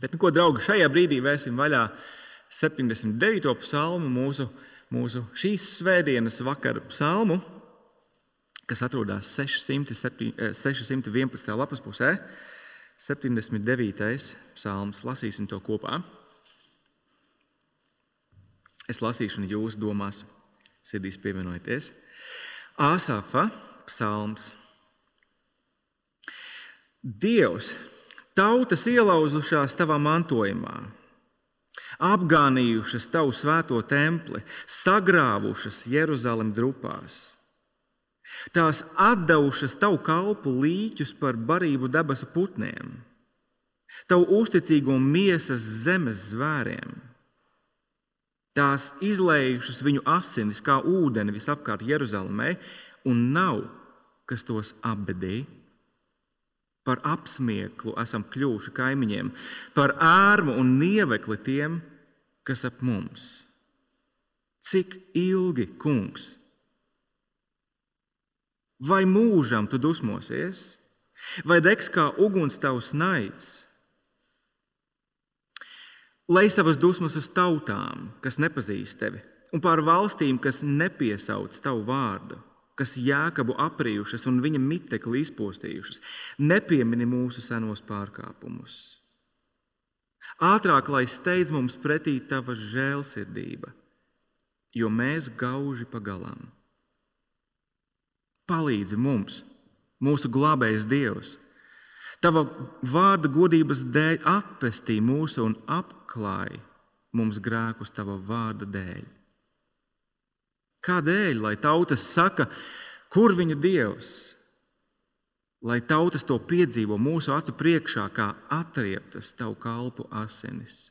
Bet, nu, ko, draugi, šajā brīdī vērsim vaļā 79. psalmu, mūsu, mūsu šīs svētdienas vakara psalmu, kas atrodas 611. Eh, lapas pusē. 79. psalms, lasīsim to kopā. Es lasīšu, un jūs domās, sirdīs pievienojieties. Āsafa psalms. Dievs, tautas ielauzušās tavā mantojumā, apgānījušas tavu svēto templi, sagrāvušas Jeruzalem drupās. Tās atdevušas tavu kalpu līķus par barību debesu putniem, tavu uzticīgo miesas zemes zvēriem. Tās izlējušas viņu asinis kā ūdeni visapkārt Jeruzalemē, un nav, kas tos apbedīja. Par apsmieklu esam kļuvuši kaimiņiem, par ārmu un nievekli tiem, kas ap mums. Cik ilgi, kungs, vai mūžam tu dusmosies, vai degs kā uguns tavs naids? Lai savas dusmas uz tautām, kas nepazīst tevi, un pār valstīm, kas nepiesauc tavu vārdu, kas jēkabu aprijušas un viņa mitekli izpostījušas, nepiemini mūsu senos pārkāpumus. Ātrāk, lai steidz mums pretī tava žēlsirdība, jo mēs gauži pagalām. Palīdzi mums, mūsu glābējs Dievs. Tava vārda godības dēļ atpestī mūsu un apklāj mums grēkus tava vārda dēļ. Kādēļ? Lai tautas saka, kur viņa dievs? Lai tautas to piedzīvo mūsu acu priekšā, kā atrieptas tavu kalpu asinis.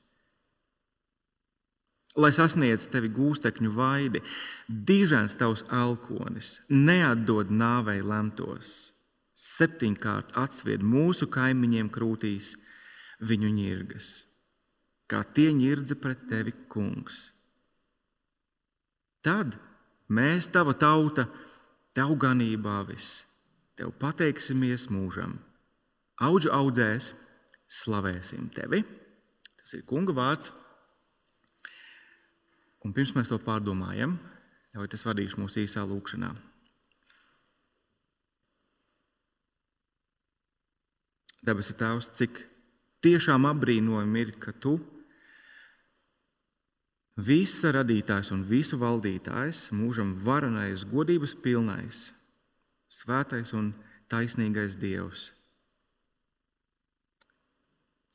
Lai sasniedz tevi gūstekņu vaidi, dižens tavs alkonis, neatdod nāvei lemtos, septiņkārt atsvied mūsu kaimiņiem krūtīs viņu ņirgas, kā tie ņirdza pret tevi, kungs. Tad Mēs, tava tauta, tev ganībā viss, tev pateiksimies mūžam. Auģu audzēs, slavēsim tevi. Tas ir kunga vārds. Un pirms mēs to pārdomājam, ļauj tas vadīs mūsu īsā lūkšanā. Debesu Tēvs, cik tiešām apbrīnojami ir, ka Tu esi Visa radītājs un visu valdītājs, mūžam varenais, godības pilnais, svētais un taisnīgais Dievs.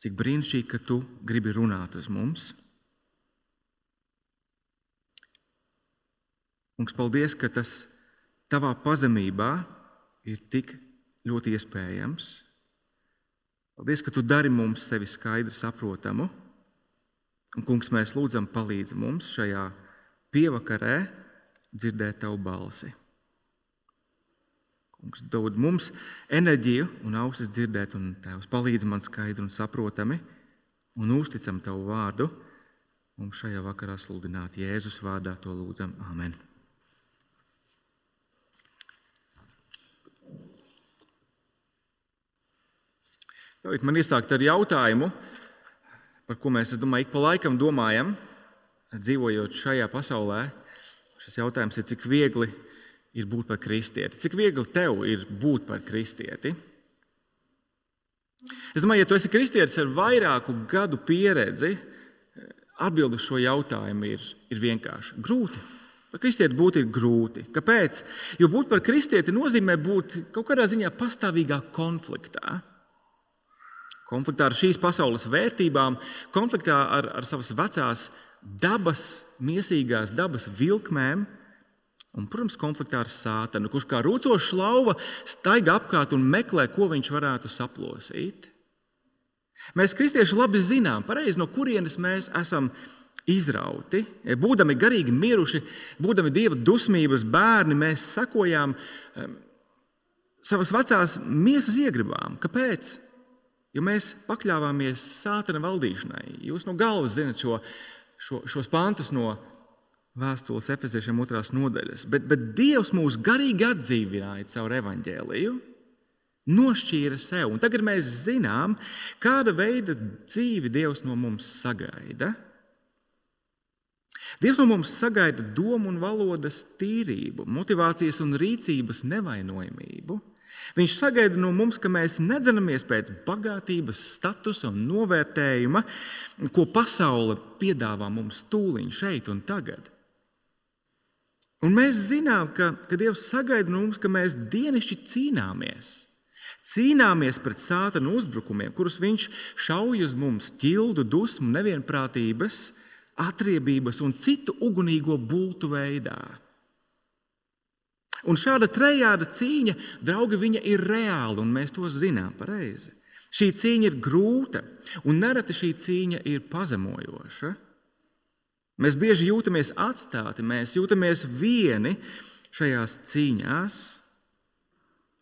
Cik brīnišķīgi, ka tu gribi runāt uz mums. Mums paldies, ka tas tavā pazemībā ir tik ļoti iespējams. Paldies, ka tu dari mums sevi skaidri saprotamu. Un, kungs, mēs lūdzam, palīdzi mums šajā pievakarē dzirdēt tavu balsi. Kungs, dod mums enerģiju un ausis dzirdēt, un Tēvs palīdz man skaidri un saprotami un uzticam tavu vārdu. Mums šajā vakarā sludināt Jēzus vārdā to lūdzam. Amen. Ļaujiet man iesākt ar jautājumu, par ko mēs, domāju, ik pa laikam domājam, dzīvojot šajā pasaulē, šis jautājums ir, cik viegli ir būt par kristieti. Cik viegli tev ir būt par kristieti? Es domāju, ja tu esi kristietis ar vairāku gadu pieredzi, atbildi uz šo jautājumu ir, ir vienkārši grūti. Par kristieti būt ir grūti. Kāpēc? Jo būt par kristieti nozīmē būt kaut kādā ziņā pastāvīgā konfliktā konfliktā ar šīs pasaules vērtībām, konfliktā ar, ar savas vecās dabas, miesīgās dabas vilkmēm. Un, protams, konfliktā ar sātanu, kurš kā rūcoša lauva staigā apkārt un meklē, ko viņš varētu saplosīt. Mēs, kristieši, labi zinām, pareizi, no kurienes mēs esam izrauti. Būdami garīgi miruši, būdami dieva dusmības bērni, mēs sakojām savas vecās miesas iegribām. Kāpēc? Jo mēs pakļāvāmies sātana valdīšanai. Jūs no galvas zinat šo, šo, šos pantus no vēstules efeziešiem otrās nodaļas. Bet, bet Dievs mūs garīgi atdzīvināja caur evaņģēliju, nošķīra sev. Un tagad mēs zinām, kāda veida dzīvi Dievs no mums sagaida. Dievs no mums sagaida domu un valodas tīrību, motivācijas un rīcības nevainojamību. Viņš sagaida no mums, ka mēs nedzinamies pēc bagātības, statusa un novērtējuma, ko pasaule piedāvā mums tūlīt, šeit un tagad. Un mēs zinām, ka, ka Dievs sagaida no mums, ka mēs dienišķi cīnāmies. Cīnāmies pret sātana uzbrukumiem, kurus viņš šauj uz mums, ķildu, dusmu, nevienprātības, atriebības un citu ugunīgo bultu veidā. Un šāda trejāda cīņa, draugi, viņa ir reāla, un mēs to zinām pareizi. Šī cīņa ir grūta, un nereti šī cīņa ir pazemojoša. Mēs bieži jūtamies atstāti, mēs jūtamies vieni šajās cīņās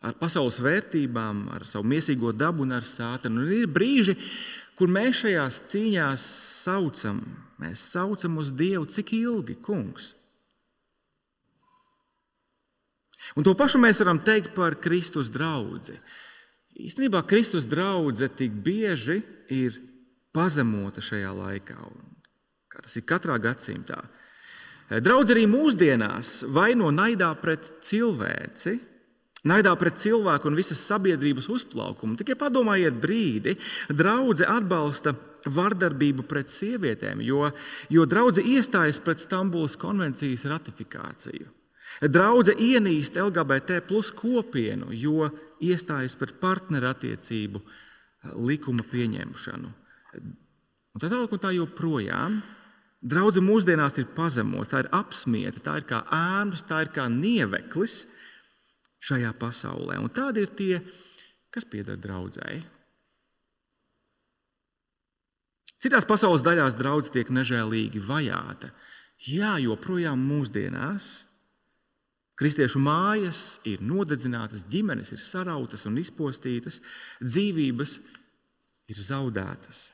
ar pasaules vērtībām, ar savu mīsīgo dabu un ar sātanu. Un ir brīži, kur mēs šajās cīņās saucam, mēs saucam uz Dievu, cik ilgi, kungs. Un to pašu mēs varam teikt par Kristus draugu. Īstenībā Kristus draudzene tik bieži ir pazemota šajā laikā, kā tas ir katrā gadsimtā. Draudz arī mūsdienās vaino naidā pret cilvēci, naidā pret cilvēku un visas sabiedrības uzplaukumu. Tikai padomājiet brīdi, draudzene atbalsta vardarbību pret sievietēm, jo, jo draudzene iestājas pret Stambulas konvencijas ratifikāciju. Draudzene ienīst LGBT plus kopienu, jo iestājas par partnerattiecību likuma pieņemšanu. Un tā tālāk, un tā joprojām. Draudzene mūsdienās ir pazemota, tā ir apspiesta, tā ir kā ēnas, tā ir kā nieveklis šajā pasaulē. Un tādi ir tie, kas pieder draudzēji. Citās pasaules daļās draudzene tiek nežēlīgi vajāta. Jā, joprojām mūsdienās Kristiešu mājas ir nodedzinātas, ģimenes ir sarautas un izpostītas, dzīvības ir zaudētas.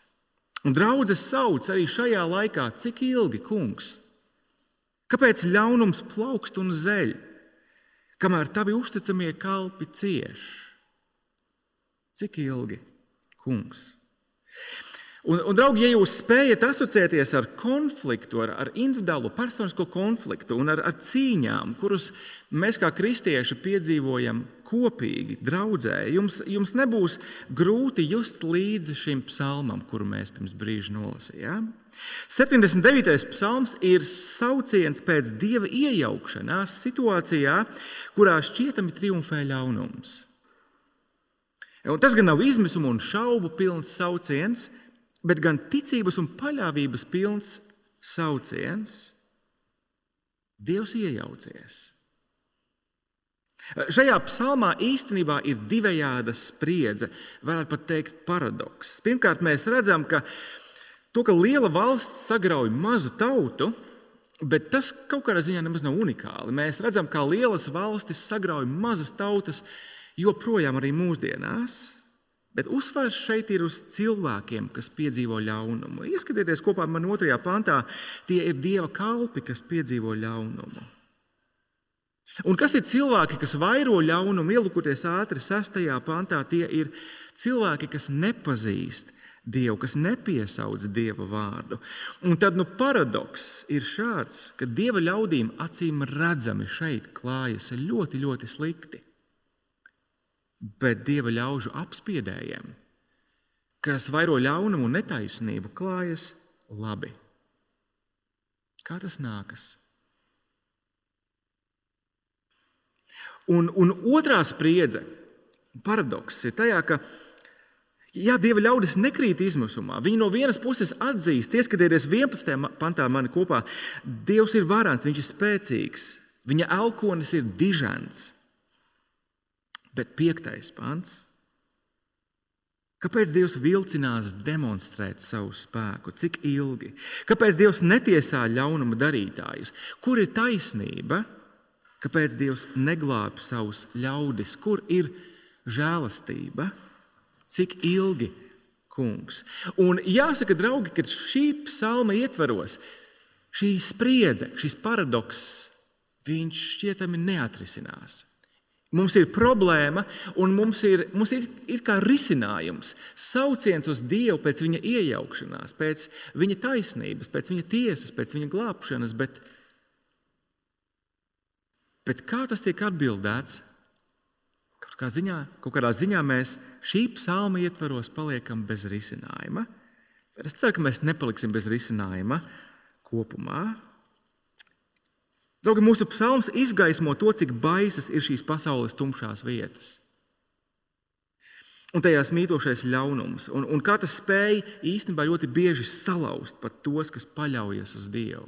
Un draudzes sauc arī šajā laikā, cik ilgi, kungs? Kāpēc ļaunums plaukst un zeļ, kamēr tavi uzticamie kalpi cieš? Cik ilgi, kungs? Un, un, draugi, ja jūs spējat asociēties ar konfliktu, ar, ar individuālo personisko konfliktu un ar, ar cīņām, kurus mēs kā kristieši piedzīvojam kopīgi, draudzē, jums, jums nebūs grūti just līdzi šim psalmam, kuru mēs pirms brīža nolasījām. 79. psalms ir sauciens pēc dieva iejaukšanās situācijā, kurā šķietami triumfē ļaunums. Un tas gan nav izmisuma un šaubu pilns sauciens, bet gan ticības un paļāvības pilns sauciens. Dievs iejaucies. Šajā psalmā īstenībā ir divējāda spriedze, varētu pat teikt, paradoks. Pirmkārt, mēs redzam, ka to, ka liela valsts sagrauj mazu tautu, bet tas kaut kādā ziņā nemaz nav unikāli. Mēs redzam, kā lielas valstis sagrauj mazas tautas joprojām arī mūsdienās. Bet uzsvars šeit ir uz cilvēkiem, kas piedzīvo ļaunumu. Ieskatieties kopā ar mani otrajā pantā, tie ir dieva kalpi, kas piedzīvo ļaunumu. Un kas ir cilvēki, kas vairo ļaunumu, ielūkoties ātri sastajā pantā, tie ir cilvēki, kas nepazīst Dievu, kas nepiesauc Dieva vārdu. Un tad nu, paradoks ir šāds, ka Dieva ļaudīm acīm redzami šeit klājas ļoti, ļoti slikti bet dieva ļaužu apspiedējiem, kas vairo ļaunumu un netaisnību, klājas labi. Kā tas nākas? Un, un otrā spriedze, paradoks ir tajā, ka ja dieva ļaudis nekrīt izmisumā, viņi no vienas puses atzīst, ieskatieties 11. pantā mani kopā, Dievs ir varants, viņš ir spēcīgs, viņa elkonis ir dižants. Bet piektais pants. Kāpēc Dievs vilcinās demonstrēt savu spēku? Cik ilgi? Kāpēc Dievs netiesā ļaunuma darītājus? Kur ir taisnība? Kāpēc Dievs neglābj savus ļaudis? Kur ir žēlastība? Cik ilgi, kungs? Un jāsaka, draugi, ka šī psalma ietvaros šī spriedze, šis paradoks, viņš šķietami neatrisinās. Mums ir problēma, un mums ir, mums ir, ir kā risinājums, sauciens uz Dievu pēc viņa iejaukšanās, pēc viņa taisnības, pēc viņa tiesas, pēc viņa glābšanas. Bet, bet kā tas tiek atbildēts? Kaut, kā ziņā, kaut kādā ziņā mēs šī psalma ietvaros paliekam bez risinājuma. Es ceru, ka mēs nepaliksim bez risinājuma kopumā. Draugi, mūsu psalms izgaismo to, cik baisas ir šīs pasaules tumšās vietas. Un tajās mītošais ļaunums, un, un kā tas spēj īstenībā ļoti bieži salauzt pat tos, kas paļaujas uz Dievu.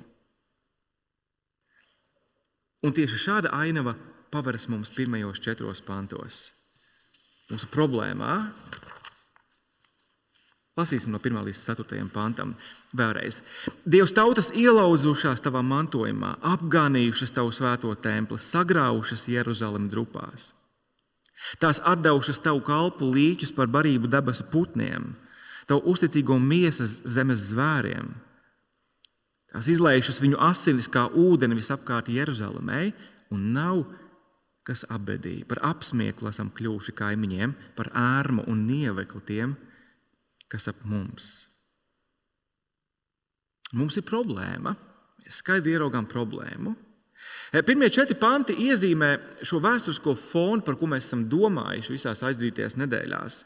Un tieši šāda ainava paveras mums pirmajos četros pantos. Mūsu problēmā Lasīsim no 1 līdz 4 pantam. Vēlreiz. Dievs tautas ielauzušās tavā mantojumā, apgānījušas tavu svēto templi, sagraušas Jeruzalem drupās. Tās atdevušas tavu kalpu līķus par barību debesu putniem, tavu uzticīgo miesas zemes zvēriem. Tās izlējušas viņu asinis kā ūdeni visapkārt Jeruzalemē, un nav kas abedī. Par apsmieklu esam kļuvuši kaimiņiem, par ērmu un nievekli tiem, kas ap mums. Mums ir problēma. Mēs skaidri ieraugām problēmu. E, pirmie četri panti iezīmē šo vēsturisko fonu, par ko mēs esam domājuši visās aizdītajās nedēļās.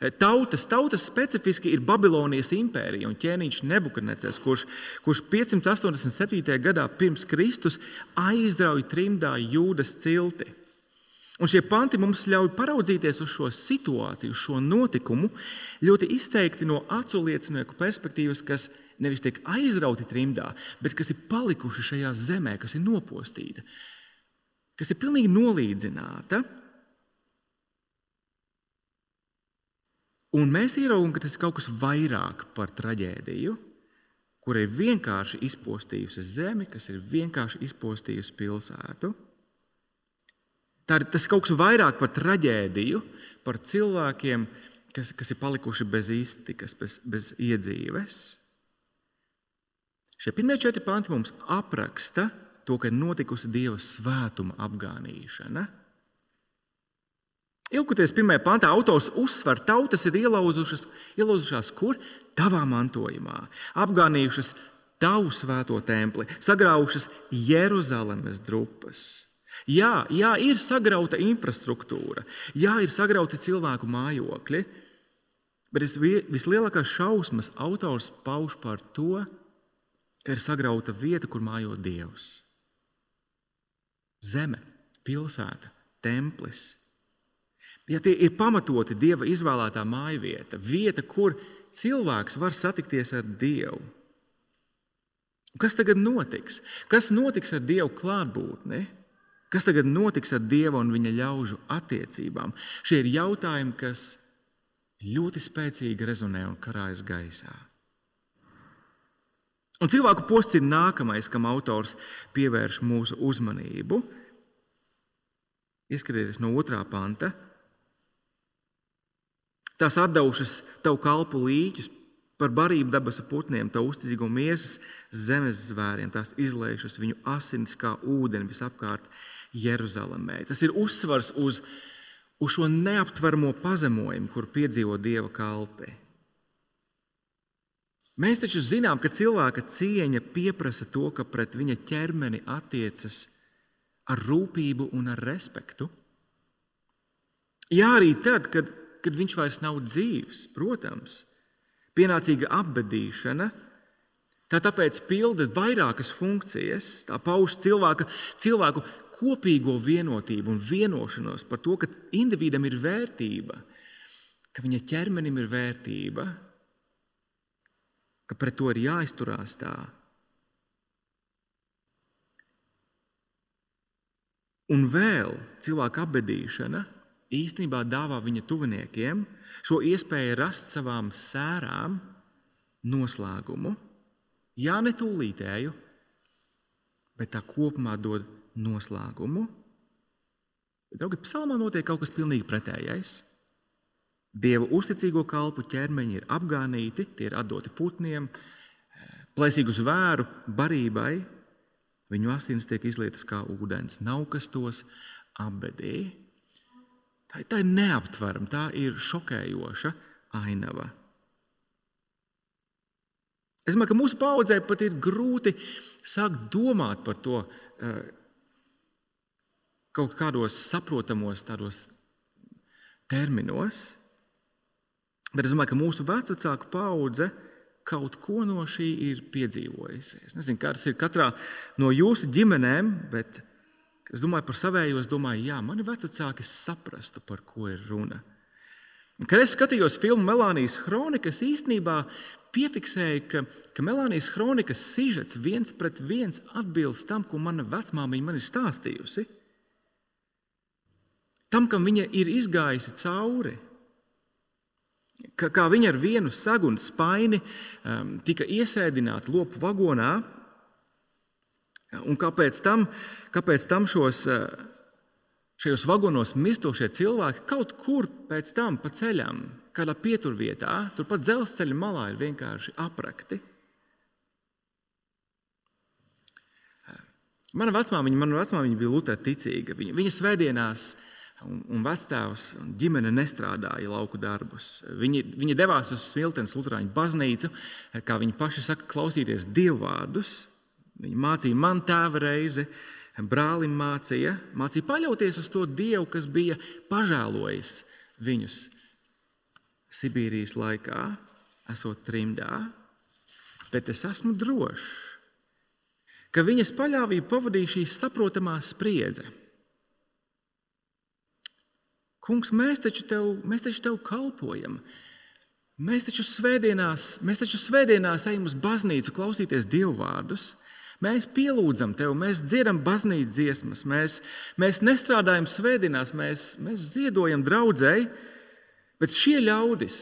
E, tautas, tautas specifiski ir Babilonijas impērija un ķēniņš Nebukadneces, kurš, kurš 587. gadā pirms Kristus aizrauja trimdā jūdas cilti. Un šie panti mums ļauj paraudzīties uz šo situāciju, uz šo notikumu ļoti izteikti no acu liecinieku perspektīvas, kas nevis tiek aizrauti trimdā, bet kas ir palikuši šajā zemē, kas ir nopostīta, kas ir pilnīgi nolīdzināta. Un mēs ieraugām, ka tas ir kaut kas vairāk par traģēdiju, kur ir vienkārši izpostījusi zemi, kas ir vienkārši izpostījusi pilsētu. Tā ir tas kaut kas vairāk par traģēdiju, par cilvēkiem, kas, kas ir palikuši bez iztikas, bez, bez iedzīves. Šie pirmie četri panti mums apraksta to, ka ir notikusi Dieva svētuma apgānīšana. Ilgoties pirmajā pantā, autors uzsver, ka tautas ir ielauzušas, ielauzušās kur? Tavā mantojumā, apgānījušas tavu svēto templi, sagraujušas Jeruzalemes drupas. Jā, jā, ir sagrauta infrastruktūra, jā, ir sagrauti cilvēku mājokļi, bet vislielākās šausmas autors pauž par to, ka ir sagrauta vieta, kur mājo Dievs. Zeme, pilsēta, templis. Ja tie ir pamatoti Dieva izvēlētā māja vieta, vieta, kur cilvēks var satikties ar Dievu. Kas tagad notiks? Kas notiks ar Dievu klātbūtni? Kas tagad notiks ar Dieva un viņa ļaužu attiecībām? Šie ir jautājumi, kas ļoti spēcīgi rezonē un karājas gaisā. Un cilvēku posts ir nākamais, kam autors pievērš mūsu uzmanību. Ieskatieties no otrā panta. Tās atdevušas tavu kalpu līķus par barību dabas putniem, tavu uzticīgo miesas zemes zvēriem. Tās izlējušas viņu asinis kā ūdeni visapkārt Jeruzalemē. Tas ir uzsvars uz, uz šo neaptveramo pazemojumu, kur piedzīvo dieva kalpi. Mēs taču zinām, ka cilvēka cieņa pieprasa to, ka pret viņa ķermeni attiecas ar rūpību un ar respektu. Jā, arī tad, kad, kad viņš vairs nav dzīves, protams, pienācīga apbedīšana. Tā tāpēc pilda vairākas funkcijas. Tā pauž cilvēka, cilvēku kopīgo vienotību un vienošanos par to, ka individam ir vērtība, ka viņa ķermenim ir vērtība, ka pret to ir jāizturās tā. Un vēl cilvēka apbedīšana īstenībā dāvā viņa tuviniekiem šo iespēju rast savām sērām noslēgumu. Jā, ne tūlītēju, bet tā kopumā dod noslēgumu. Bet, draugi, psalmā notiek kaut kas pilnīgi pretējais. Dieva uzticīgo kalpu ķermeņi ir apgānīti, tie ir atdoti putniem, plēsīgu zvēru barībai. Viņu asins tiek izlietas kā ūdens, nav kas tos apbedī. Tā, tā ir neaptverama, tā ir šokējoša ainava. Es domāju, ka mūsu paudzē pat ir grūti sākt domāt par to eh, kaut kādos saprotamos tādos terminos. Bet es domāju, ka mūsu vecāku paudze kaut ko no šī ir piedzīvojusi. Es nezinu, kādas ir katrā no jūsu ģimenēm, bet es domāju par savējo. Es domāju, jā, mani vecāki saprastu, par ko ir runa. Kad es skatījos filmu Melānijas Chronika, es īstenībā piefiksēju, ka, ka Melānijas Chronikas sižets viens pret viens atbilst tam, ko mana vecmāmiņa man ir stāstījusi. Tam, kam viņa ir izgājusi cauri. Kā, kā viņa ar vienu sagunu spaini um, tika iesēdināta lopu vagonā, un kāpēc tam, kāpēc tam šos, uh, šajos vagonos mirstošie cilvēki kaut kur pēc tam pa ceļam kādā pieturvietā, turpat dzelzceļa malā ir vienkārši aprakti. Mana vecmāmiņa, mana vecmāmiņa bija Lutera ticīga. Viņa, viņa svētdienās un, un vectēvs un ģimene nestrādāja lauku darbus. Viņi, viņi devās uz Smiltenes Lutāņu baznīcu, kā viņi paši saka, klausīties dievvvārdus. Viņi mācīja man tēva reizi, brālim mācīja, mācīja paļauties uz to dievu, kas bija pažēlojis viņus Sibīrijas laikā, esot trimdā, bet es esmu drošs, ka viņas paļāvību pavadīja šī saprotamā spriedze. Kungs, mēs taču tev, mēs taču tev kalpojam. Mēs taču svētdienās, mēs taču svētdienās ejam uz baznīcu klausīties dievu vārdus. Mēs pielūdzam tevi, mēs dziedam baznīcas dziesmas, mēs, mēs nestrādājam svētdienās, mēs, mēs ziedojam draudzēji. Bet šie ļaudis,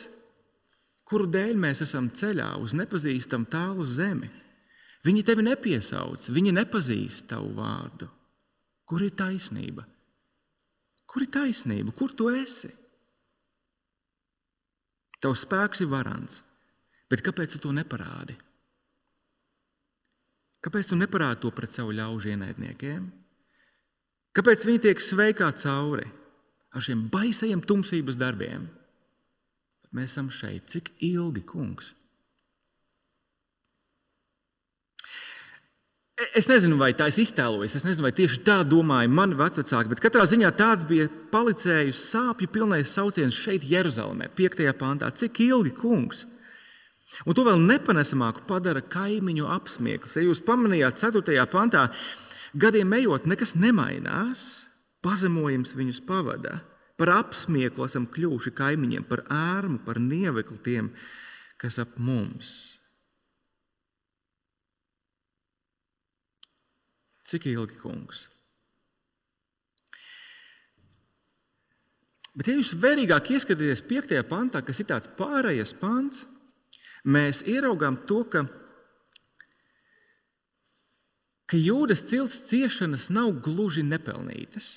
kuru dēļ mēs esam ceļā uz nepazīstamu tālu zemi, viņi tevi nepiesauc, viņi nepazīst tavu vārdu. Kur ir taisnība? Kur ir taisnība? Kur tu esi? Tavs spēks ir varants, bet kāpēc tu to neparādi? Kāpēc tu neparādi to pret savu ļaužu ienaidniekiem? Kāpēc viņi tiek sveikā cauri ar šiem baisajiem tumsības darbiem? mēs esam šeit. Cik ilgi, kungs? Es nezinu, vai tā ir iztēlojies. Es nezinu, vai tieši tā domāja mani vecāki, bet katrā ziņā tāds bija palicējis sāpju pilnais sauciens šeit, Jeruzalemē, 5. pantā. Cik ilgi, kungs? Un to vēl nepanesamāku padara kaimiņu apsmieklis. Ja jūs pamanījāt, 4. pantā, gadiem ejot, nekas nemainās, pazemojums viņus pavada. Par apsmieklu esam kļuvuši kaimiņiem, par ārmu, par nievekli tiem, kas ap mums. Cik ilgi, kungs? Bet, ja jūs vērīgāk ieskatāties 5. pantā, kas ir tāds pārējais pants, mēs ieraugām to, ka, ka jūdas cilts ciešanas nav gluži nepelnītas.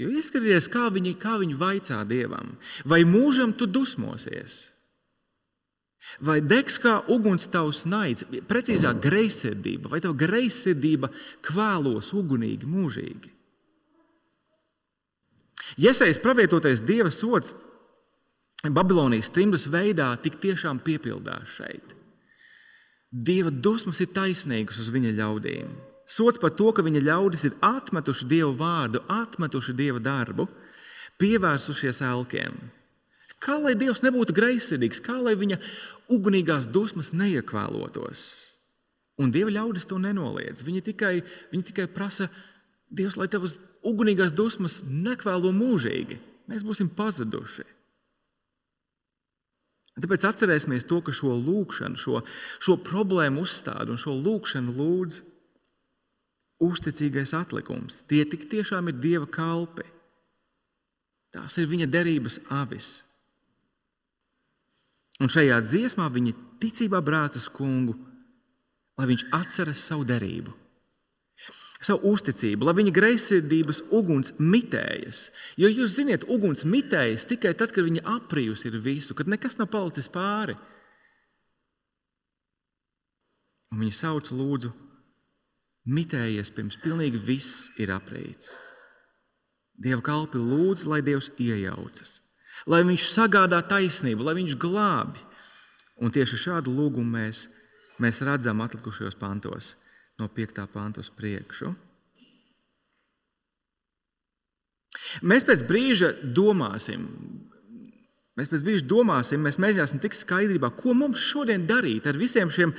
Jo ieskaties, kā viņi, kā viņi vaicā dievam, vai mūžam tu dusmosies, vai degs kā uguns tavs naids, precīzāk, greizsirdība, vai tava greizsirdība kvēlos ugunīgi mūžīgi. Iesaistīts pravietotais dieva sots Babilonijas trimdas veidā tik tiešām piepildās šeit. Dieva dusmas ir taisnīgas uz viņa ļaudīm. Sots par to, ka viņa ļaudis ir atmetuši Dievu vārdu, atmetuši Dieva darbu, pievērsušies elkiem. Kā lai Dievs nebūtu greizsirdīgs, kā lai viņa ugunīgās dusmas neiekvēlotos? Un Dieva ļaudis to nenoliedz. Viņi tikai, viņi tikai prasa, Dievs, lai tavas ugunīgās dusmas nekvēlo mūžīgi. Mēs būsim pazuduši. Tāpēc atcerēsimies to, ka šo lūkšanu, šo, šo problēmu uzstādu un šo lūkšanu lūdzu uzticīgais atlikums. Tie tik tiešām ir Dieva kalpi. Tās ir viņa derības avis. Un šajā dziesmā viņi ticībā brācas kungu, lai viņš atceras savu derību, savu uzticību, lai viņa greizsirdības uguns mitējas. Jo jūs zināt, uguns mitējas tikai tad, kad viņa aprijusi ir visu, kad nekas nav palicis pāri. Un viņi sauc lūdzu mitējies pirms pilnīgi viss ir aprīts. Dieva kalpi lūdz, lai Dievs iejaucas, lai Viņš sagādā taisnību, lai Viņš glābi. Un tieši šādu lūgumu mēs, mēs redzam atlikušajos pantos, no 5. panta uz priekšu. Mēs pēc brīža domāsim, Mēs pēc brīža domāsim, mēs mēģināsim tikt skaidrībā, ko mums šodien darīt ar visiem šiem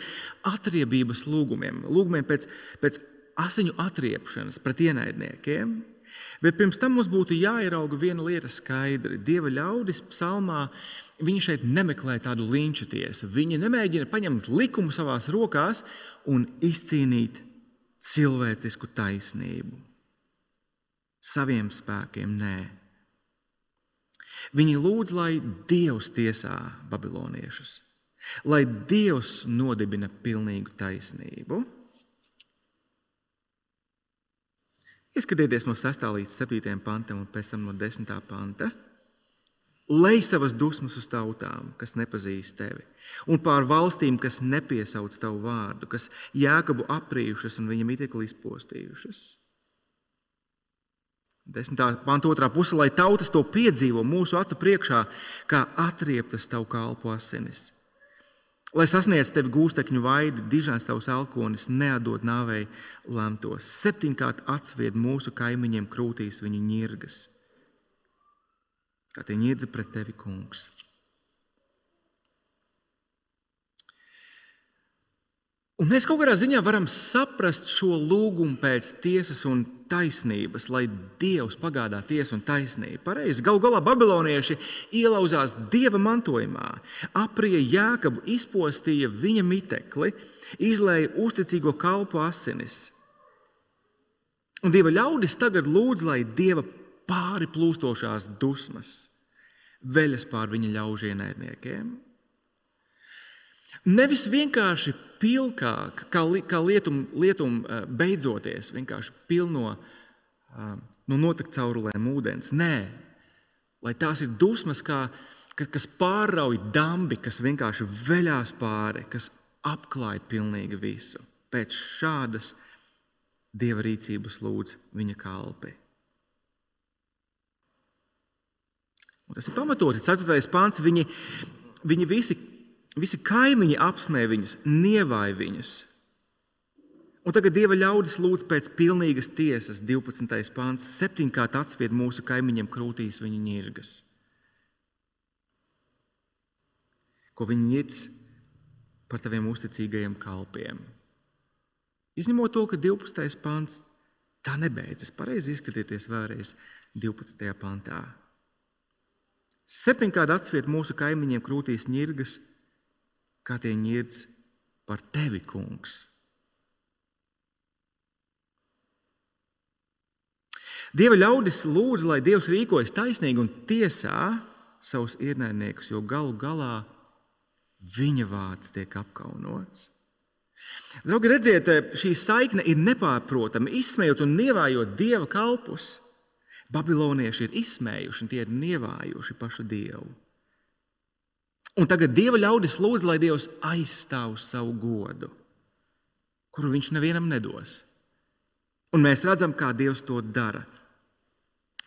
atriebības lūgumiem, lūgumiem pēc, pēc asiņu atriepšanas pret ienaidniekiem. Bet pirms tam mums būtu jāierauga viena lieta skaidri. Dieva ļaudis psalmā viņi šeit nemeklē tādu linča tiesu. Viņi nemēģina paņemt likumu savās rokās un izcīnīt cilvēcisku taisnību. Saviem spēkiem nē. Viņi lūdz, lai Dievs tiesā babiloniešus, lai Dievs nodibina pilnīgu taisnību. Ieskatieties no 6. līdz 7. pantam un pēc tam no 10. panta. Lej savas dusmas uz tautām, kas nepazīst tevi, un pār valstīm, kas nepiesauc tavu vārdu, kas jēkabu aprījušas un viņa mitekli izpostījušas. Desmitā panta otrā pusē, lai tautas to piedzīvo mūsu acu priekšā, kā atrieptas tavu kalpu asinis. Lai sasniedz tevi gūstekņu vaidi, dižās tavs alkonis, neatdod nāvei lemtos. Septiņkārt atsvied mūsu kaimiņiem krūtīs viņu ņirgas. Kā tie ņirdzi pret tevi, kungs. Un mēs kaut kādā ziņā varam saprast šo lūgumu pēc tiesas un taisnības, lai Dievs pagādā tiesu un taisnību. Pareizi, galu galā babilonieši ielauzās dieva mantojumā, aprija jēkabu, izpostīja viņa mitekli, izlēja uzticīgo kalpu asinis. Un dieva ļaudis tagad lūdz, lai dieva pāri plūstošās dusmas veļas pār viņa ļaužu ienaidniekiem. Nevis vienkārši pilkāk, kā, kā lietum, lietum eh, beidzoties, vienkārši pilno eh, no notikt caurulēm ūdens. Nē, lai tās ir dusmas, kā, kas pārauj dambi, kas vienkārši veļās pāri, kas apklāj pilnīgi visu. Pēc šādas dieva rīcības lūdz viņa kalpi. Un tas ir pamatoti. Ceturtais pāns. Viņi, viņi visi Visi kaimiņi apsmē viņus, nievāja viņus. Un tagad Dieva ļaudis lūdz pēc pilnīgas tiesas, 12. pāns, septiņkārt atsvied mūsu kaimiņiem krūtīs viņa ņirgas. Ko viņi ņirds par taviem uzticīgajiem kalpiem. Izņemot to, ka 12. pāns tā nebeidzas. Pareizi izskatieties vēlreiz 12. pantā. Septiņkārt atsvied mūsu kaimiņiem krūtīs ņirgas kā tie ņirds par tevi, kungs. Dieva ļaudis lūdz, lai Dievs rīkojas taisnīgi un tiesā savus ienaidniekus, jo galu galā viņa vārds tiek apkaunots. Draugi, redziet, šī saikne ir nepārprotama. Izsmējot un nievājot dieva kalpus, babilonieši ir izsmējuši un tie ir nievājuši pašu dievu. Un tagad Dieva ļaudis lūdz, lai Dievs aizstāv savu godu, kuru viņš nevienam nedos. Un mēs redzam, kā Dievs to dara.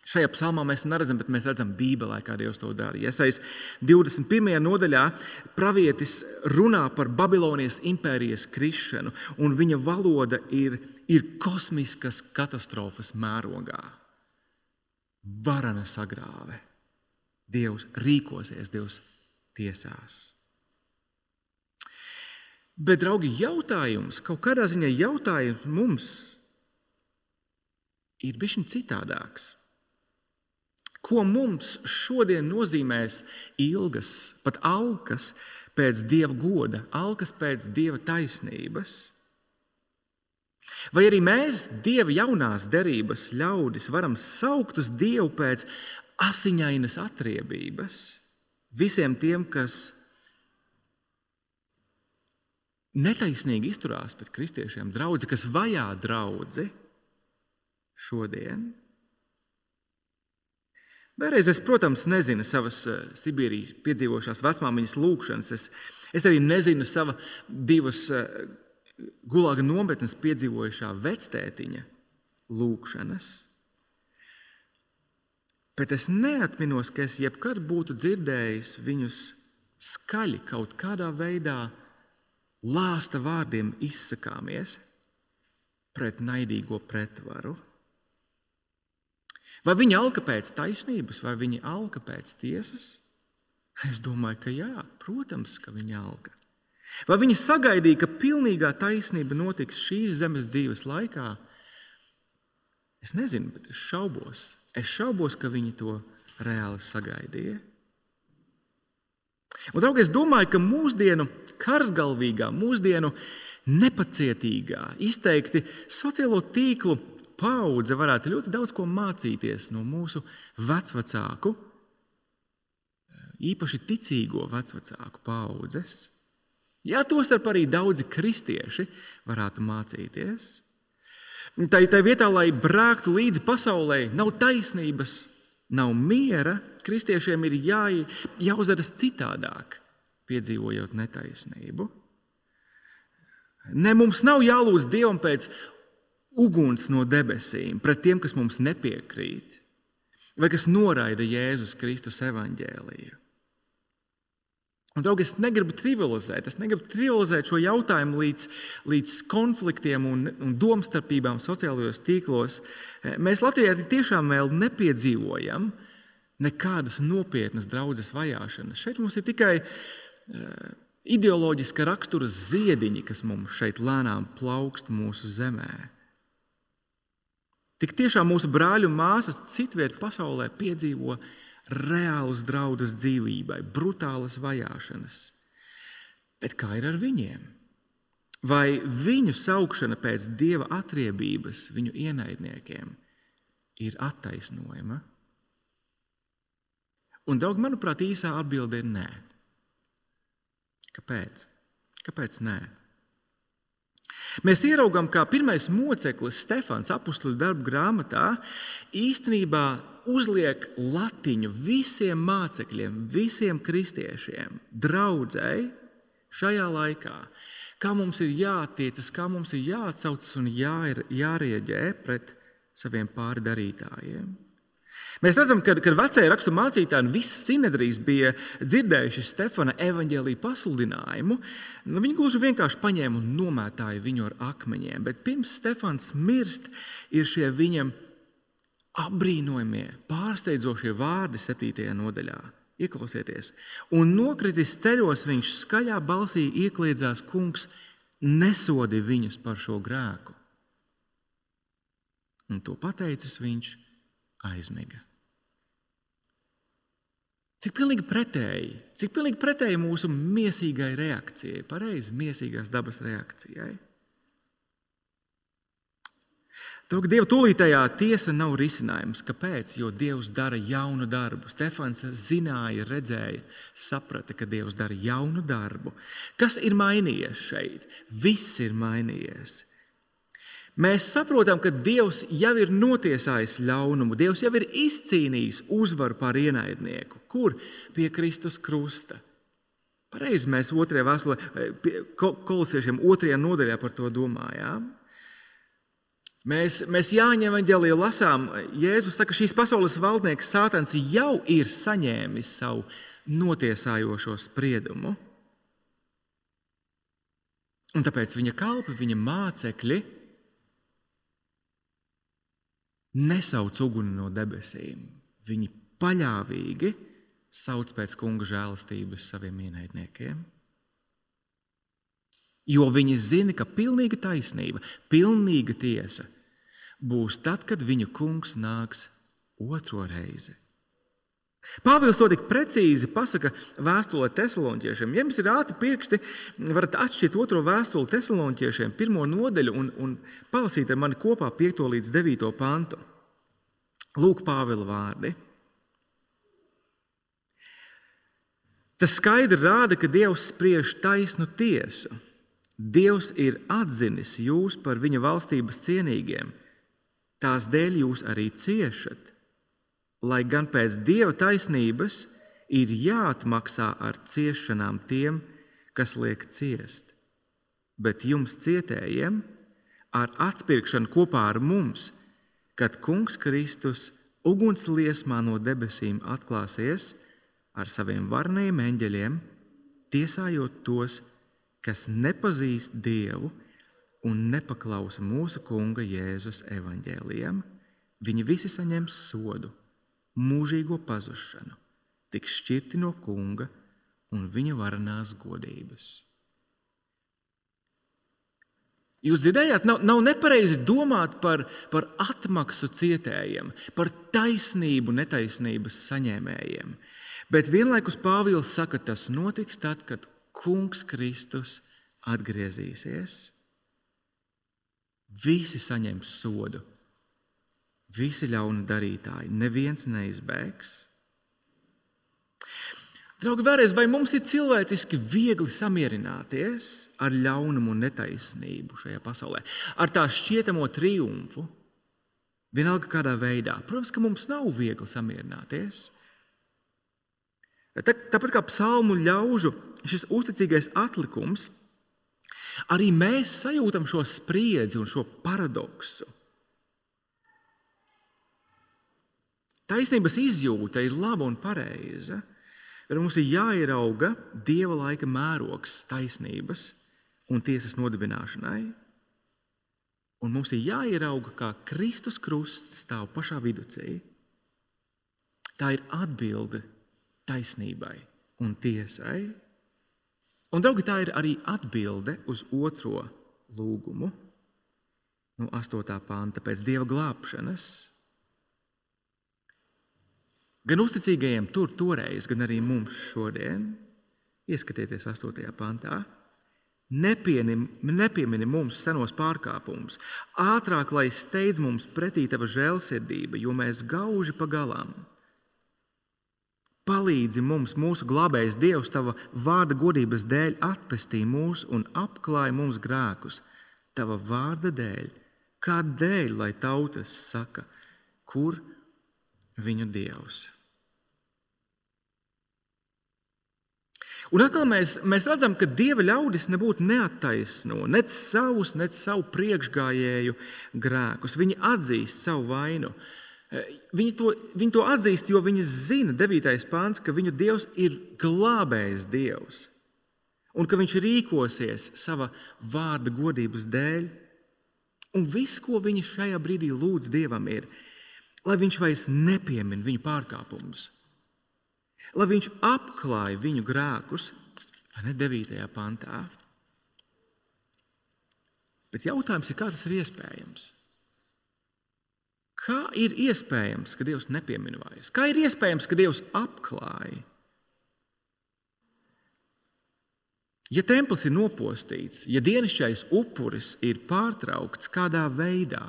Šajā psalmā mēs neredzam, bet mēs redzam Bībelē, kā Dievs to dara. Iesaistās 21. nodaļā, pravietis runā par Babilonijas impērijas krišanu, un viņa valoda ir, ir kosmiskas katastrofas mērogā. Varana sagrāve. Dievs rīkosies, Dievs tiesās. Bet, draugi, jautājums, kaut kādā ziņā jautājums mums ir bijis citādāks. Ko mums šodien nozīmēs ilgas, pat alkas pēc dieva goda, alkas pēc dieva taisnības? Vai arī mēs, dieva jaunās derības ļaudis, varam saukt uz dievu pēc asiņainas atriebības? Visiem tiem, kas netaisnīgi izturās pret kristiešiem, draugi, kas vajā draugi šodien. Vēlreiz es, protams, nezinu savas eh, Sibīrijas piedzīvošās vecmāmiņas lūgšanas. Es, es arī nezinu sava divas eh, gulāga nometnes piedzīvojušā vectētiņa lūgšanas. Bet es neatminos, ka es jebkad būtu dzirdējis viņus skaļi kaut kādā veidā lāsta vārdiem izsakāmies pret naidīgo pretvaru. Vai viņi alka pēc taisnības, vai viņi alka pēc tiesas? Es domāju, ka jā, protams, ka viņi alka. Vai viņi sagaidīja, ka pilnīgā taisnība notiks šīs zemes dzīves laikā? Es nezinu, bet es šaubos. Es šaubos, ka viņi to reāli sagaidīja. Un, draugi, es domāju, ka mūsdienu karsgalvīgā, mūsdienu nepacietīgā, izteikti sociālo tīklu paudze varētu ļoti daudz ko mācīties no mūsu vecvecāku, īpaši ticīgo vecvecāku paudzes. Jā, tostarp arī daudzi kristieši varētu mācīties. Tā ir tā vietā, lai brāktu līdzi pasaulē, nav taisnības, nav miera. Kristiešiem ir jā, jāuzvedas citādāk, piedzīvojot netaisnību. Ne mums nav jālūdz Dievam pēc uguns no debesīm, pret tiem, kas mums nepiekrīt, vai kas noraida Jēzus Kristus evaņģēliju. Un, draugi, es negribu trivializēt, es negribu trivializēt šo jautājumu līdz, līdz konfliktiem un, un domstarpībām sociālajos tīklos. Mēs Latvijā tiešām vēl nepiedzīvojam nekādas nopietnas draudzes vajāšanas. Šeit mums ir tikai uh, ideoloģiska rakstura ziediņi, kas mums šeit lēnām plaukst mūsu zemē. Tik tiešām mūsu brāļi un māsas citviet pasaulē piedzīvo reālus draudus dzīvībai, brutālas vajāšanas. Bet kā ir ar viņiem? Vai viņu saukšana pēc dieva atriebības viņu ienaidniekiem ir attaisnojama? Un, draugi, manuprāt, īsā atbilde ir nē. Kāpēc? Kāpēc nē? Mēs ieraugām, kā pirmais moceklis Stefans apakstuļu darbu grāmatā īstenībā uzliek latiņu visiem mācekļiem, visiem kristiešiem, draudzēji šajā laikā. Kā mums ir jātiecas, kā mums ir jāatcaucas un jā, jārieģē pret saviem pārdarītājiem. Mēs redzam, ka, kad vecie rakstu mācītāji un viss sinedrijs bija dzirdējuši Stefana evaņģēlīju pasludinājumu, nu, viņi gluži vienkārši paņēma un nomētāja viņu ar akmeņiem. Bet pirms Stefans mirst, ir šie viņam apbrīnojamie, pārsteidzošie vārdi 7. nodaļā. Ieklausieties, un nokritis ceļos, viņš skaļā balsī iekļiedzās, kungs, nesodi viņus par šo grēku. Un to pateicis viņš aizmiga. Cik pilnīgi pretēji, cik pilnīgi pretēji mūsu mīsīgai reakcijai, pareizi mīsīgās dabas reakcijai. Tur Dieva tūlītējā tiesa nav risinājums. Kāpēc? Jo Dievs dara jaunu darbu. Stefans zināja, redzēja, saprata, ka Dievs dara jaunu darbu. Kas ir mainījies šeit? Viss ir mainījies. Mēs saprotam, ka Dievs jau ir notiesājis ļaunumu, Dievs jau ir izcīnījis uzvaru pār ienaidnieku. Kur? Pie Kristus krusta. Pareizi mēs otrajā vēstulē, kolosiešiem otrajā nodaļā par to domājām. Mēs, mēs Jāņa evanģēlijā lasām, Jēzus saka, ka šīs pasaules valdnieks Sātans jau ir saņēmis savu notiesājošo spriedumu. Un tāpēc viņa kalpi, viņa mācekļi nesauc uguni no debesīm. Viņi paļāvīgi sauc pēc kunga žēlastības saviem ienaidniekiem. Jo viņi zina, ka pilnīga taisnība, pilnīga tiesa būs tad, kad viņu kungs nāks otro reizi. Pāvils to tik precīzi pasaka vēstulē Thessaloniķiešiem. Ja jums ir ātri pirksti, varat atšķirt otro vēstuli Thessaloniķiešiem, pirmo nodaļu un, un palasīt ar mani kopā 5 līdz 9 pantu. Lūk, Pāvila vārdi. Tas skaidri rāda, ka Dievs spriež taisnu tiesu. Dievs ir atzinis jūs par viņa valstības cienīgiem tās dēļ jūs arī ciešat. Lai gan pēc dieva taisnības ir jāatmaksā ar ciešanām tiem, kas liek ciest, bet jums cietējiem ar atpirkšanu kopā ar mums, kad Kungs Kristus uguns liesmā no debesīm atklāsies ar saviem varniem eņģeļiem, tiesājot tos, kas nepazīst Dievu un nepaklausa mūsu Kunga Jēzus evaņģēliem. Viņi visi saņems sodu, mūžīgo pazušanu, tiks šķirti no Kunga un viņa varenās godības. Jūs dzirdējāt, nav, nav nepareizi domāt par, par atmaksu cietējiem, par taisnību netaisnības saņēmējiem. Bet vienlaikus Pāvils saka, tas notiks tad, kad Kungs Kristus atgriezīsies. Visi saņems sodu, visi ļauna darītāji, neviens neizbēgs. Draugi, vēlreiz, vai mums ir cilvēciski viegli samierināties ar ļaunumu un netaisnību šajā pasaulē, ar tā šķietamo triumfu, vienalga kādā veidā? Protams, ka mums nav viegli samierināties. Tāpat kā psalmu ļaužu šis uzticīgais atlikums, arī mēs sajūtam šo spriedzi un šo paradoksu. Taisnības izjūta ir laba un pareiza. Bet mums ir jāierauga dieva laika mērogs taisnības un tiesas nodibināšanai. Un mums ir jāierauga, kā Kristus krusts stāv pašā viducī. Tā ir atbilde taisnībai un tiesai. Un, draugi, tā ir arī atbilde uz otro lūgumu, no 8. panta pēc dieva glābšanas. Gan uzticīgajiem tur toreiz, gan arī mums šodien, ieskatieties 8. pantā, nepiemini mums senos pārkāpumus, ātrāk, lai steidz mums pretī tava žēlsirdība, jo mēs gauži pagalām. Palīdzi mums, mūsu glābējs Dievs, tava vārda godības dēļ, atpestī mūs un apklāj mums grēkus, tava vārda dēļ. Kādēļ, lai tautas saka, kur viņu Dievs? Un atkal mēs, mēs redzam, ka dieva ļaudis nebūtu neattaisno nec savus, nec savu priekšgājēju grēkus. Viņi atzīst savu vainu. Eh, viņi to, viņi to atzīst, jo viņi zina, 9. pāns, ka viņu dievs ir glābējs dievs un ka viņš rīkosies sava vārda godības dēļ. Un viss, ko viņi šajā brīdī lūdz dievam, ir, lai viņš vairs nepiemin viņu pārkāpumus lai viņš apklāj viņu grēkus, ne 9. pantā. Bet jautājums ir, kā tas ir iespējams? Kā ir iespējams, ka Dievs nepiemina vairs? Kā ir iespējams, ka Dievs apklāj? Ja templis ir nopostīts, ja dienasčais upuris ir pārtraukts kādā veidā,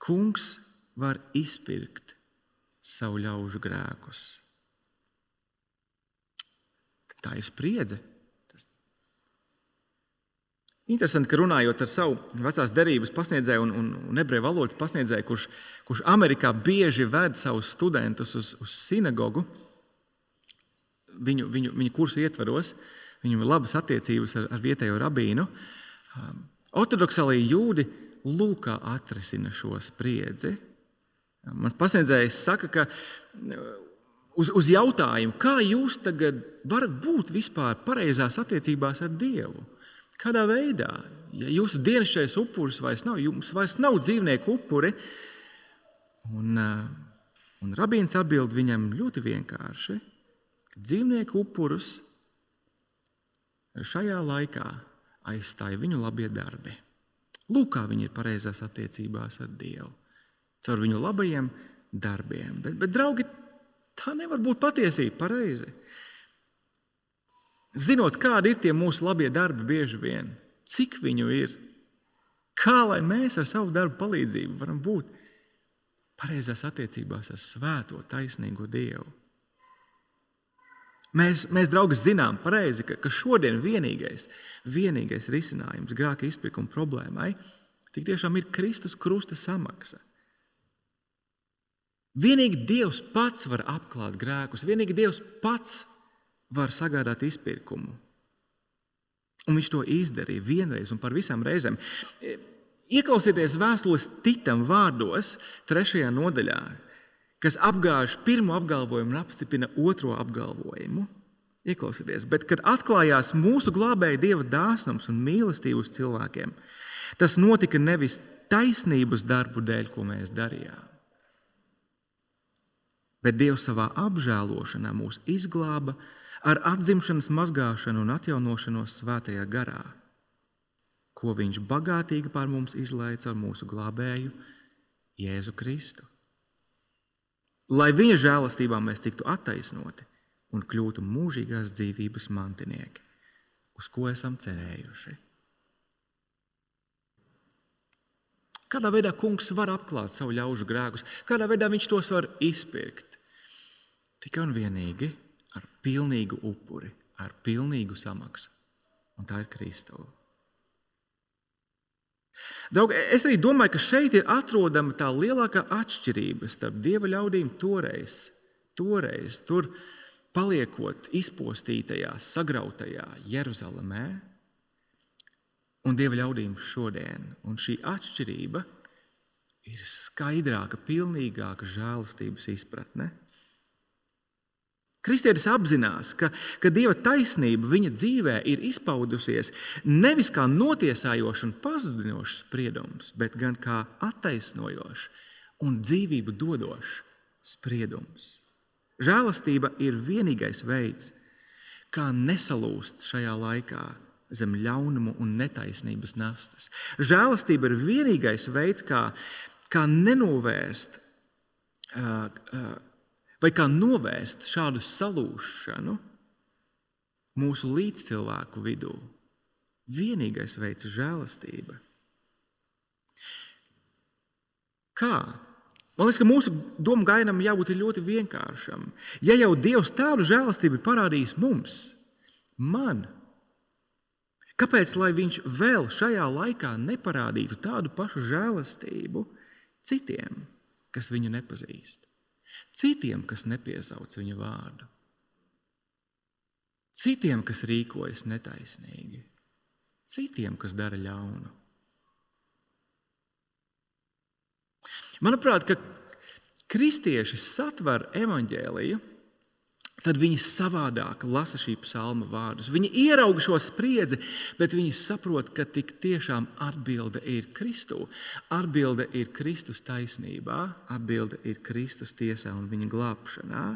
kungs var izpirkt savu ļaužu grēkus. Tā ir spriedze. Interesanti, ka runājot ar savu vecās derības pasniedzēju un, un, un ebreju valodas pasniedzēju, kurš, kurš Amerikā bieži ved savus studentus uz, uz sinagogu, viņu, viņu, viņu kursu ietvaros, viņam ir labas attiecības ar, ar vietējo rabīnu. Um, ortodoksālie jūdi lūkā atrisina šo spriedzi. Mans pasniedzējs saka, ka uz, uz jautājumu, kā jūs tagad varat būt vispār pareizās attiecībās ar Dievu? Kādā veidā? Ja jūsu dienasčais upuris vairs nav, jums vairs nav dzīvnieku upuri, un, eh, un rabīns atbild viņam ļoti vienkārši, dzīvnieku upurus šajā laikā aizstāja viņu labie darbi. Lūk, kā viņi ir pareizās attiecībās ar Dievu, caur viņu labajiem darbiem. Bet, bet draugi, Tā nevar būt patiesība, pareizi. Zinot, kādi ir tie mūsu labie darbi, bieži vien, cik viņu ir, kā lai mēs ar savu darbu palīdzību varam būt pareizās attiecībās ar svēto, taisnīgo Dievu. Mēs, mēs draugi, zinām pareizi, ka, ka šodien vienīgais, vienīgais risinājums grāka izpirkuma problēmai tik tiešām ir Kristus krusta samaksa. Vienīgi Dievs pats var apklāt grēkus, vienīgi Dievs pats var sagādāt izpirkumu. Un viņš to izdarīja vienreiz un par visām reizēm. Ieklausieties vēstules Titam vārdos, trešajā nodaļā. kas apgāž pirmo apgalvojumu un apstiprina otro apgalvojumu. Ieklausieties, bet kad atklājās mūsu glābēja Dieva dāsnums un mīlestība uz cilvēkiem, tas notika nevis taisnības darbu dēļ, ko mēs darījām, bet Dievs savā apžēlošanā mūs izglāba ar atzimšanas mazgāšanu un atjaunošanos svētajā garā, ko Viņš bagātīgi pār mums izlaica ar mūsu glābēju Jēzu Kristu. Lai Viņa žēlastībā mēs tiktu attaisnoti un kļūtu mūžīgās dzīvības mantinieki, uz ko esam cerējuši. Kādā veidā kungs var apklāt savu ļaužu grēkus, kādā veidā viņš tos var izpirkt? Tikai un vienīgi pilnīgu upuri, ar pilnīgu samaksu. Un tā ir Kristūna. Draugi, es arī domāju, ka šeit ir atrodama tā lielākā atšķirība starp dieva ļaudīm toreiz, toreiz tur paliekot izpostītajā, sagrautajā Jeruzalemē un dieva ļaudīm šodien. Un šī atšķirība ir skaidrāka, pilnīgāka žēlastības izpratne. Kristietis apzinās, ka, ka Dieva taisnība viņa dzīvē ir izpaudusies nevis kā notiesājošs un pazudinošs spriedums, bet gan kā attaisnojošs un dzīvību dodošs spriedums. Žēlastība ir vienīgais veids, kā nesalūst šajā laikā zem ļaunumu un netaisnības nastas. Žēlastība ir vienīgais veids, kā, kā nenovērst. Uh, uh, vai kā novērst šādu salūšanu mūsu līdzcilvēku vidū. Vienīgais veids ir žēlastība. Kā? Man liekas, ka mūsu domu gainam jābūt ļoti vienkāršam. Ja jau Dievs tādu žēlastību parādīs mums, man, kāpēc lai Viņš vēl šajā laikā neparādītu tādu pašu žēlastību citiem, kas viņu nepazīst? Citiem, kas nepiesauc viņa vārdu, citiem, kas rīkojas netaisnīgi, citiem, kas dara ļaunu. Manuprāt, ka kristieši satver evaņģēliju tad viņi savādāk lasa šī psalma vārdus. Viņi ierauga šo spriedzi, bet viņi saprot, ka tik tiešām atbilde ir Kristū. Atbilde ir Kristus taisnībā, atbilde ir Kristus tiesā un viņa glābšanā.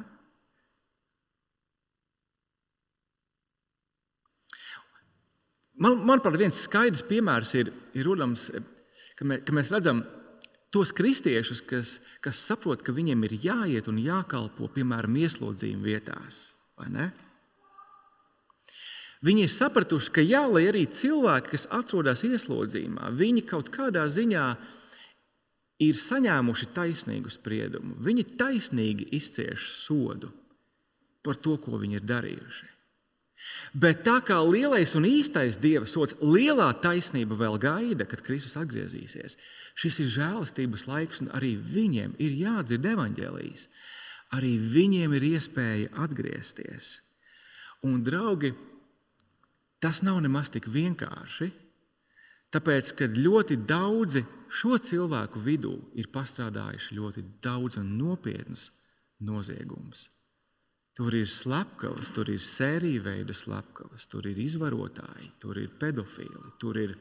Man, manuprāt, viens skaidrs piemērs ir, ir rodams, ka, mē, ka mēs redzam, ka tos kristiešus, kas, kas saprot, ka viņiem ir jāiet un jākalpo, piemēram, ieslodzījuma vietās. Viņi ir sapratuši, ka jā, lai arī cilvēki, kas atrodas ieslodzījumā, viņi kaut kādā ziņā ir saņēmuši taisnīgu spriedumu. Viņi taisnīgi izcieš sodu par to, ko viņi ir darījuši. Bet tā kā lielais un īstais dieva sots, lielā taisnība vēl gaida, kad Kristus atgriezīsies. Šis ir žēlastības laiks, un arī viņiem ir jādzird evaņģēlijas. Arī viņiem ir iespēja atgriezties. Un, draugi, tas nav nemaz tik vienkārši. Tāpēc, ka ļoti daudzi šo cilvēku vidū ir pastrādājuši ļoti daudz un nopietnas noziegumus. Tur ir slepkavas, tur ir sērija veida slepkavas, tur ir izvarotāji, tur ir pedofili. Tur ir...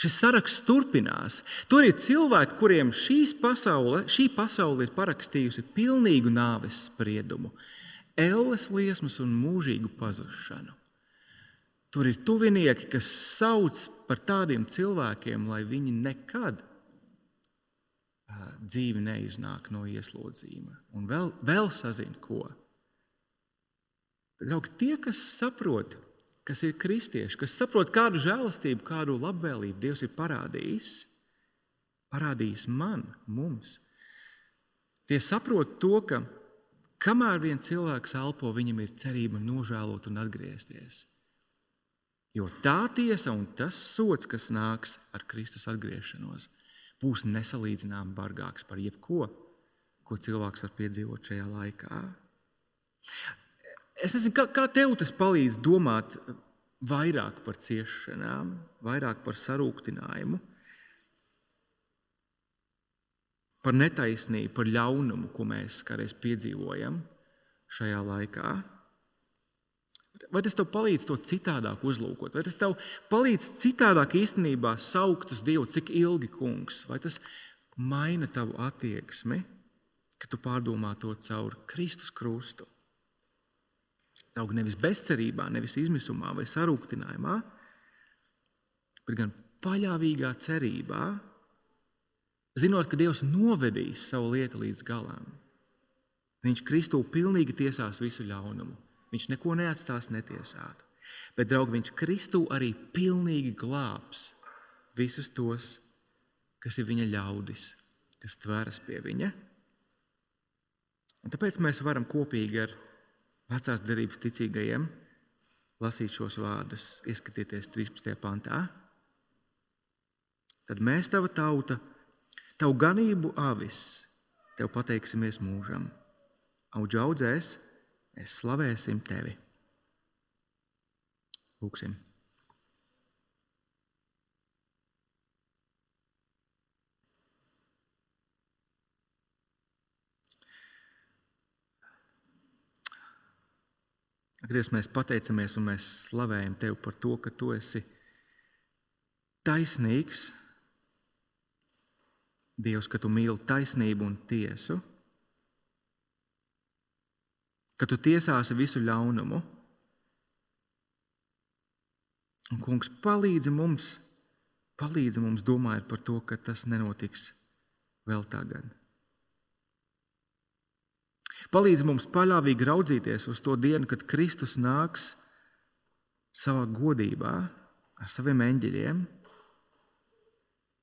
Šis saraksts turpinās. Tur ir cilvēki, kuriem pasaule, šī pasaule ir parakstījusi pilnīgu nāves spriedumu, elles liesmas un mūžīgu pazušanu. Tur ir tuvinieki, kas sauc par tādiem cilvēkiem, lai viņi nekad dzīvi neiznāk no ieslodzījuma. Un vēl, vēl sazina, ko. Ļauk, tie, kas saprot, kas ir kristieši, kas saprot, kādu žēlastību, kādu labvēlību Dievs ir parādījis, parādījis man, mums. Tie saprot to, ka kamēr viens cilvēks elpo, viņam ir cerība nožēlot un atgriezties. Jo tā tiesa un tas sots, kas nāks ar Kristus atgriešanos, būs nesalīdzināmāk bargāks par jebko, ko cilvēks var piedzīvot šajā laikā. Es nezinu, kā, kā tev tas palīdz domāt vairāk par ciešanām, vairāk par sarūktinājumu. par netaisnību, par ļaunumu, ko mēs kādreiz piedzīvojam šajā laikā. Vai tas tev palīdz to citādāk uzlūkot, vai tas tev palīdz citādāk īstenībā saukt uz Dievu, cik ilgi, kungs, vai tas maina tavu attieksmi, kad tu pārdomā to caur Kristus krustu? Aug nevis bezcerībā, nevis izmisumā vai sarūktinājumā, bet gan paļāvīgā cerībā, zinot, ka Dievs novedīs savu lietu līdz galam. Viņš Kristū pilnīgi tiesās visu ļaunumu. Viņš neko neatstās netiesātu. Bet, draugi, viņš Kristū arī pilnīgi glābs visus tos, kas ir viņa ļaudis, kas tveras pie viņa. Un tāpēc mēs varam kopīgi ar vecās derības ticīgajiem lasīt šos vārdus, ieskatieties 13. pantā. Tad mēs, tava tauta, tavu ganību avis, tev pateiksimies mūžam. Audzēs, mēs slavēsim tevi. Lūksim! Griez, mēs pateicamies un mēs slavējam Tevi par to, ka Tu esi taisnīgs, Dievs, ka Tu mīli taisnību un tiesu, ka Tu tiesāsi visu ļaunumu. Un, kungs, palīdzi mums, palīdzi mums domājot par to, ka tas nenotiks vēl tagad. Palīdz mums paļāvīgi raudzīties uz to dienu, kad Kristus nāks savā godībā ar saviem eņģeļiem,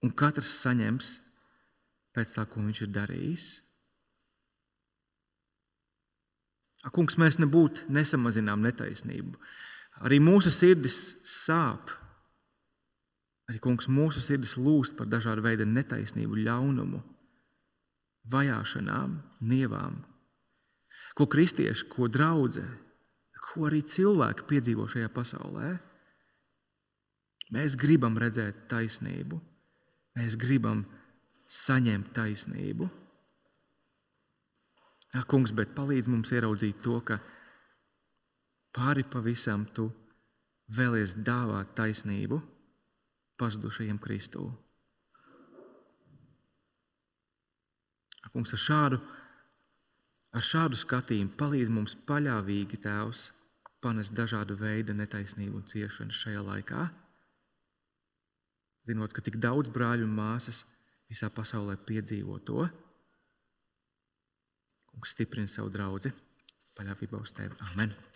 un katrs saņems pēc tā, ko viņš ir darījis. Kungs, mēs nebūtu nesamazinām netaisnību. Arī mūsu sirdis sāp. Arī kungs, mūsu sirdis lūst par dažādu veidu netaisnību, ļaunumu, vajāšanām, nievām, ko kristieši, ko draudzē, ko arī cilvēki piedzīvo šajā pasaulē. Mēs gribam redzēt taisnību, mēs gribam saņemt taisnību. Ja, kungs, bet palīdz mums ieraudzīt to, ka pāri pavisam tu vēlies dāvāt taisnību pazudušajiem Kristū. Kungs, ar šādu Ar šādu skatījumu palīdz mums paļāvīgi Tēvs panest dažādu veidu netaisnību un ciešanu šajā laikā. Zinot, ka tik daudz brāļu un māsas visā pasaulē piedzīvo to, Kungs stiprina savu draugu paļāvībā uz Tevi. Amen!